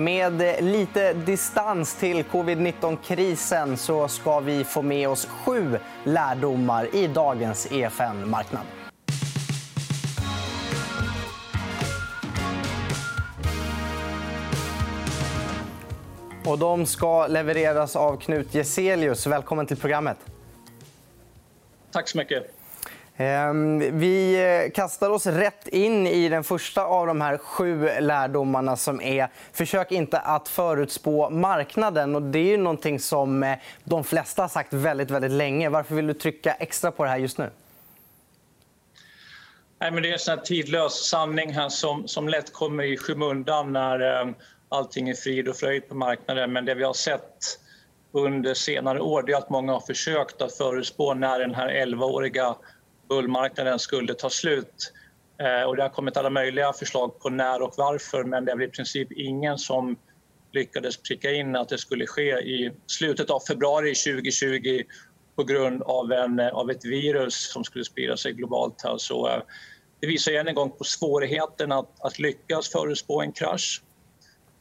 Med eh, lite distans till covid-19-krisen så ska vi få med oss sju lärdomar i dagens EFN-marknad. Och de ska levereras av Knut Geselius. Välkommen till programmet. Tack så mycket. Ehm, vi eh, kastar oss rätt in i den första av de här sju lärdomarna som är försök inte att förutspå marknaden. Och det är ju någonting som eh, de flesta har sagt väldigt, väldigt länge. Varför vill du trycka extra på det här just nu? Nej, men det är en sån tidlös sanning här som, som lätt kommer i skymundan när eh, allting är frid och fröjd på marknaden. Men det vi har sett under senare år är att många har försökt att förutspå när den här 11-åriga bullmarknaden skulle ta slut. Eh, och det har kommit alla möjliga förslag på när och varför men det är i princip ingen som lyckades pricka in att det skulle ske i slutet av februari 2020 på grund av, en, eh, av ett virus som skulle sprida sig globalt. Här. Så, eh, det visar än en gång på svårigheten att, att lyckas förutspå en krasch.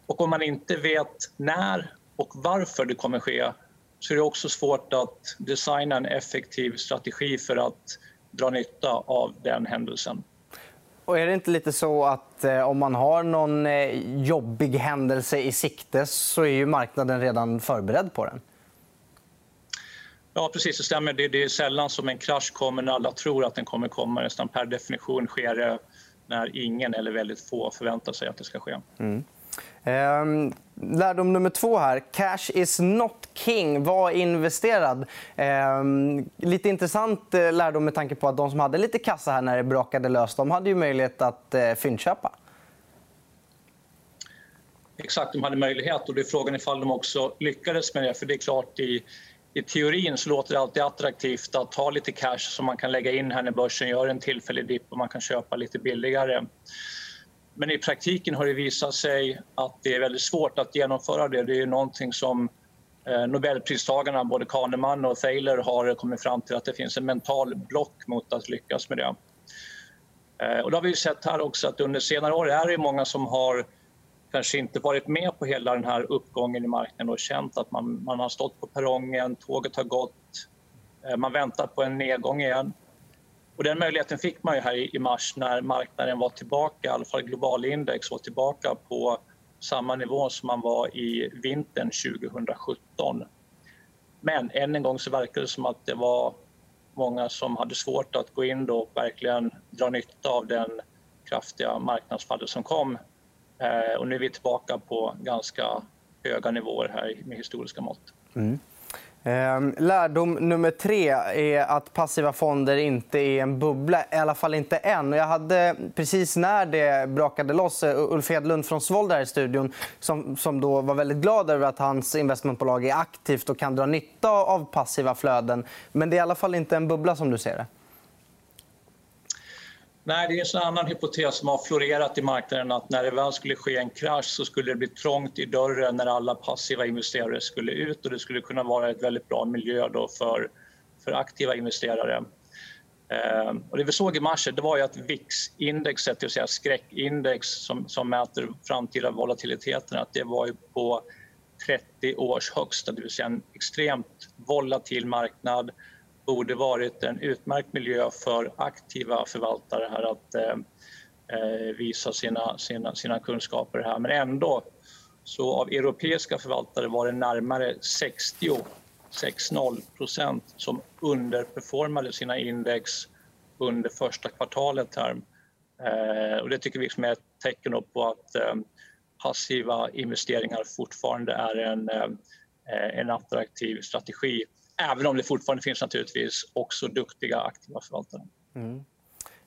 Och om man inte vet när och varför det kommer ske så är det också svårt att designa en effektiv strategi för att dra nytta av den händelsen. Och är det inte lite så att eh, om man har någon eh, jobbig händelse i sikte så är ju marknaden redan förberedd på den? Ja, precis. Det stämmer. Det är sällan som en krasch kommer när alla tror att den kommer komma. Nästan per definition sker det när ingen eller väldigt få förväntar sig att det ska ske. Mm. Ehm, lärdom nummer två här. Cash is not king. Var investerad. Eh, lite intressant eh, lärdom med tanke på att de som hade lite kassa här när det brakade lös de hade ju möjlighet att eh, fyndköpa. Exakt, de hade möjlighet. och det är Frågan ifall de också lyckades med det. För det är klart, i, i teorin så låter det alltid attraktivt att ha lite cash som man kan lägga in här när börsen gör en tillfällig dipp och man kan köpa lite billigare. Men i praktiken har det visat sig att det är väldigt svårt att genomföra det. Det är någonting som eh, Nobelpristagarna, både Kahneman och Thaler, har kommit fram till att det finns en mental block mot att lyckas med det. Eh, och det har vi sett här också att under senare år är det många som har kanske inte varit med på hela den här uppgången i marknaden och känt att man, man har stått på perrongen, tåget har gått, eh, man väntar på en nedgång igen. Och den möjligheten fick man ju här i mars när marknaden var tillbaka, i alla fall globalindex var tillbaka på samma nivå som man var i vintern 2017. Men än en gång så verkar det som att det var många som hade svårt att gå in och verkligen dra nytta av den kraftiga marknadsfallet som kom. Eh, och nu är vi tillbaka på ganska höga nivåer här med historiska mått. Mm. Ehm, lärdom nummer tre är att passiva fonder inte är en bubbla. I alla fall inte än. Jag hade precis när det brakade loss eh, Ulf Hedlund från Svolder här i studion som, som då var väldigt glad över att hans investmentbolag är aktivt och kan dra nytta av passiva flöden. Men det är i alla fall inte en bubbla som du ser det. Nej, det är en annan hypotes som har florerat i marknaden att när det väl skulle ske en krasch så skulle det bli trångt i dörren när alla passiva investerare skulle ut och det skulle kunna vara ett väldigt bra miljö då för, för aktiva investerare. Eh, och det vi såg i mars det var ju att VIX-indexet, det vill säga skräckindex som, som mäter framtida volatiliteten, att det var ju på 30 års högsta, det vill säga en extremt volatil marknad borde varit en utmärkt miljö för aktiva förvaltare här att eh, eh, visa sina, sina, sina kunskaper här. Men ändå, så av europeiska förvaltare var det närmare 60 60 procent som underperformade sina index under första kvartalet. Här. Eh, och det tycker vi liksom är ett tecken på att eh, passiva investeringar fortfarande är en, eh, eh en attraktiv strategi Även om det fortfarande finns naturligtvis också duktiga aktiva förvaltare. Mm.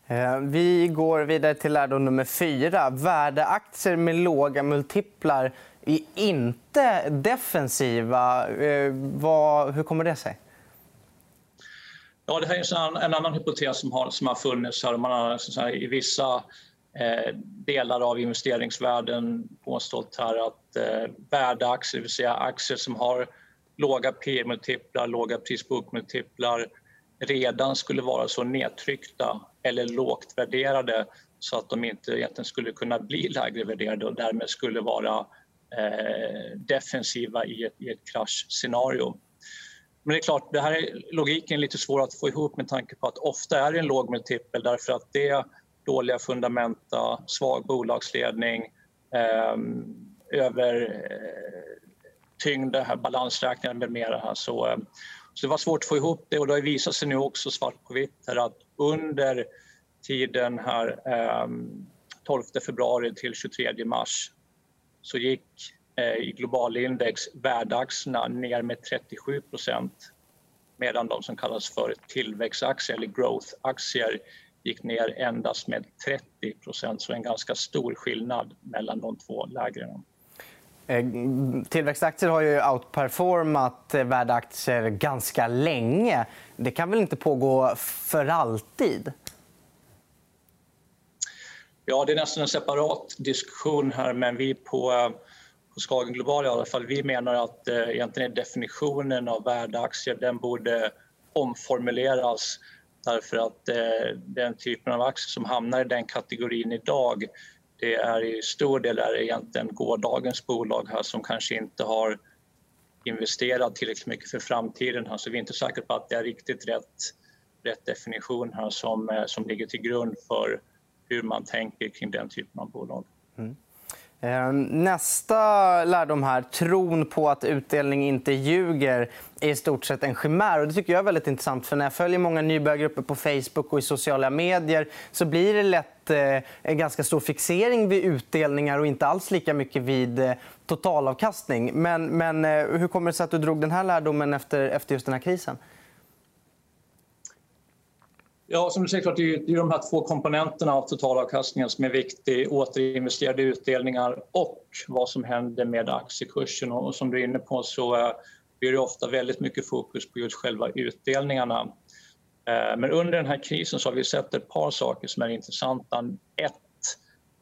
Eh, vi går vidare till lärdom nummer fyra. Värdeaktier med låga multiplar är inte defensiva. Eh, hur kommer det sig? Ja, det här är en annan hypotes som har, som har funnits. Här. Man har här, I vissa eh, delar av investeringsvärlden påstått här att eh, värdeaktier, det vill säga aktier som har låga P-multiplar, låga pris-book-multiplar redan skulle vara så nedtryckta eller lågt värderade så att de inte egentligen skulle kunna bli lägre värderade och därmed skulle vara eh, defensiva i ett, i ett kraschscenario. Men det är klart, det här är logiken lite svår att få ihop med tanke på att ofta är det en låg multipel därför att det är dåliga fundamenta, svag bolagsledning, ehm, eh, över eh, här, balansräkningar med mera. Så, eh, så det var svårt att få ihop det och det har visat sig nu också svart på vitt här att under tiden här eh, 12 februari till 23 mars så gick eh, i globalindex värdeaktierna ner med 37 procent medan de som kallas för tillväxtaktier eller growth-aktier gick ner endast med 30 procent. Så en ganska stor skillnad mellan de två lägren. Eh, tillväxtaktier har ju outperformat eh, värdeaktier ganska länge. Det kan väl inte pågå för alltid? Ja, det är nästan en separat diskussion här, men vi på, eh, på Skagen Global i alla fall, vi menar att eh, egentligen är definitionen av värdeaktier, den borde omformuleras därför att eh, den typen av aktier som hamnar i den kategorin idag, det är i stor del är egentligen gårdagens bolag här som kanske inte har investerat tillräckligt mycket för framtiden. Här, så vi är inte säkra på att det är riktigt rätt, rätt definition här som, eh, som ligger till grund för hur man tänker kring den typen av bolag. Mm. Eh, nästa lärdom här, tron på att utdelning inte ljuger, är i stort sett en chimär. Och det tycker jag är väldigt intressant. för När jag följer många nybörjargrupper på Facebook och i sociala medier så blir det lätt eh, en ganska stor fixering vid utdelningar och inte alls lika mycket vid eh, totalavkastning. Men, men hur kommer det sig att du drog den här lärdomen efter, efter just den här krisen? Ja, som du säger, klart, det är de här två komponenterna av totalavkastningen som är viktig. Återinvesterade utdelningar och vad som händer med aktiekursen. Och som du är inne på så eh, blir det ofta väldigt mycket fokus på just själva utdelningarna. Eh, men under den här krisen så har vi sett ett par saker som är intressanta. Ett,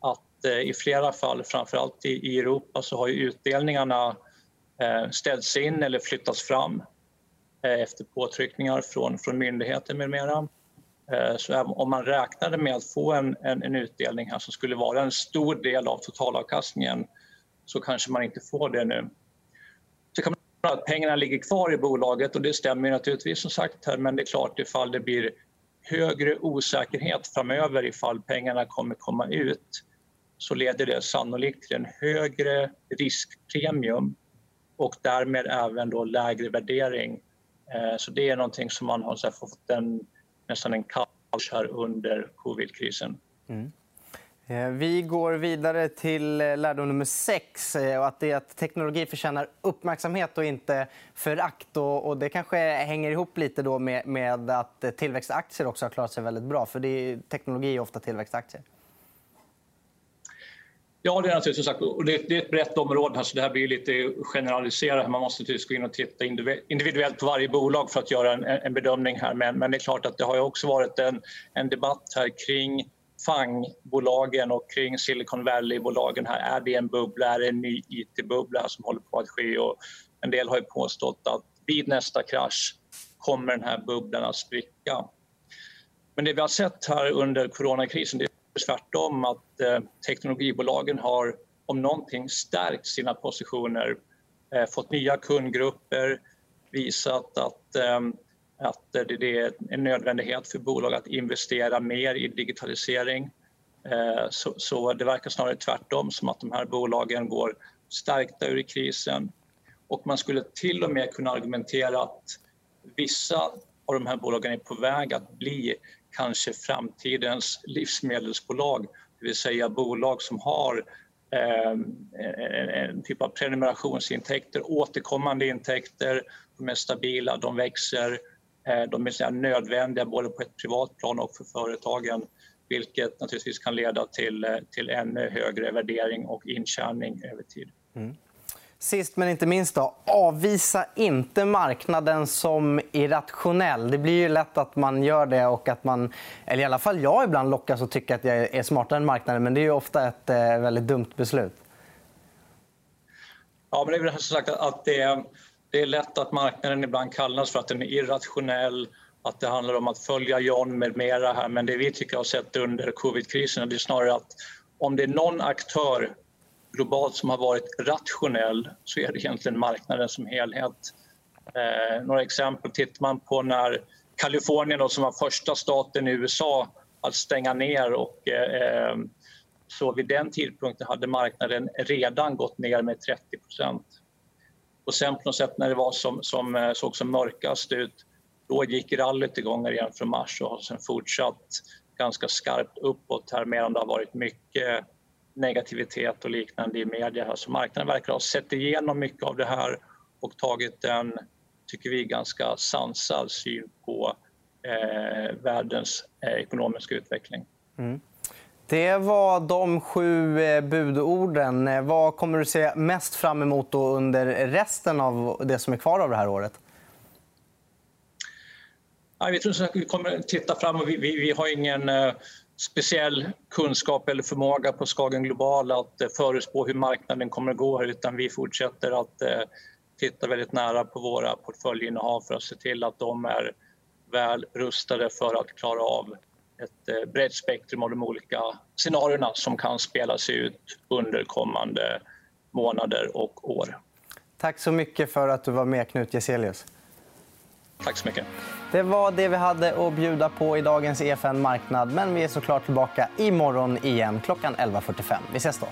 att eh, i flera fall, framförallt i Europa, så har utdelningarna ställts in eller flyttats fram efter påtryckningar från, från myndigheter med mera. Eh, så om man räknade med att få en, en, en, utdelning här som skulle vara en stor del av totalavkastningen så kanske man inte får det nu. Så kan man att pengarna ligger kvar i bolaget och det stämmer naturligtvis som sagt här men det är klart ifall det blir högre osäkerhet framöver ifall pengarna kommer komma ut så leder det sannolikt till en högre riskpremium och därmed även då lägre värdering. Eh, så det är någonting som man har fått en nästan en kaos här under covidkrisen. Mm. Eh, vi går vidare till eh, lärdom nummer sex. Eh, att det är att teknologi förtjänar uppmärksamhet och inte förakt. Och det kanske hänger ihop lite då med, med att tillväxtaktier också har klarat sig väldigt bra. För det är, teknologi är ofta tillväxtaktier. Ja, det är alltså naturligtvis sagt. Och det, är ett brett område. Här, så det här blir lite generaliserat. Man måste naturligtvis gå in och titta individuellt på varje bolag för att göra en, en bedömning. här. Men, men, det är klart att det har också varit en, en debatt här kring FANG-bolagen och kring Silicon Valley-bolagen. här. Är det en bubbla? Är det en ny it-bubbla som håller på att ske? Och en del har ju påstått att vid nästa krasch kommer den här bubblan att spricka. Men det vi har sett här under coronakrisen det tvärtom att eh, teknologibolagen har om någonting stärkt sina positioner, eh, fått nya kundgrupper, visat att, eh, att det är en nödvändighet för bolag att investera mer i digitalisering. Eh, så, så det verkar snarare tvärtom, som att de här bolagen går stärkta ur krisen. Och man skulle till och med kunna argumentera att vissa av de här bolagen är på väg att bli kanske framtidens livsmedelsbolag, det vill säga bolag som har eh, en typ av prenumerationsintäkter, återkommande intäkter, de är stabila, de växer, eh, de är nödvändiga både på ett privat plan och för företagen vilket naturligtvis kan leda till, eh, till ännu högre värdering och intjäning över tid. Mm. Sist men inte minst, då, avvisa inte marknaden som irrationell. Det blir ju lätt att man gör det. och att man, eller i alla fall Jag ibland lockas att tycka att jag är smartare än marknaden. Men det är ofta ett eh, väldigt dumt beslut. Ja, men det är sagt att det är, det är lätt att marknaden ibland kallas för att den är irrationell att det handlar om att följa John med mera. Här. Men det vi tycker har sett under covidkrisen är snarare att om det är någon aktör globalt som har varit rationell så är det egentligen marknaden som helhet. Eh, några exempel. Tittar man på när Kalifornien då, som var första staten i USA att stänga ner och eh, så vid den tidpunkten hade marknaden redan gått ner med 30 och sen på något sätt när det var som, som eh, såg som mörkast ut då gick rallyt igång igen från mars och har sen fortsatt ganska skarpt uppåt här medan det har varit mycket negativitet och liknande i media. Här. Så marknaden verkar ha sett igenom mycket av det här och tagit en, tycker vi, ganska sansad syn på eh, världens eh, ekonomiska utveckling. Mm. Det var de sju eh, budorden. Eh, vad kommer du se mest fram emot under resten av det som är kvar av det här året? Ja, vi tror att vi kommer titta framåt. Vi, vi, vi har ingen uh, speciell kunskap eller förmåga på Skagen Global att eh, förutspå hur marknaden kommer att gå utan vi fortsätter att eh, titta väldigt nära på våra portföljinnehav för att se till att de är väl rustade för att klara av ett eh, brett spektrum av de olika scenarierna som kan spelas ut under kommande månader och år. Tack så mycket för att du var med, Knut Geselius. Tack så mycket. Det var det vi hade att bjuda på i dagens EFN Marknad. Men vi är såklart tillbaka imorgon igen klockan 11.45. Vi ses då.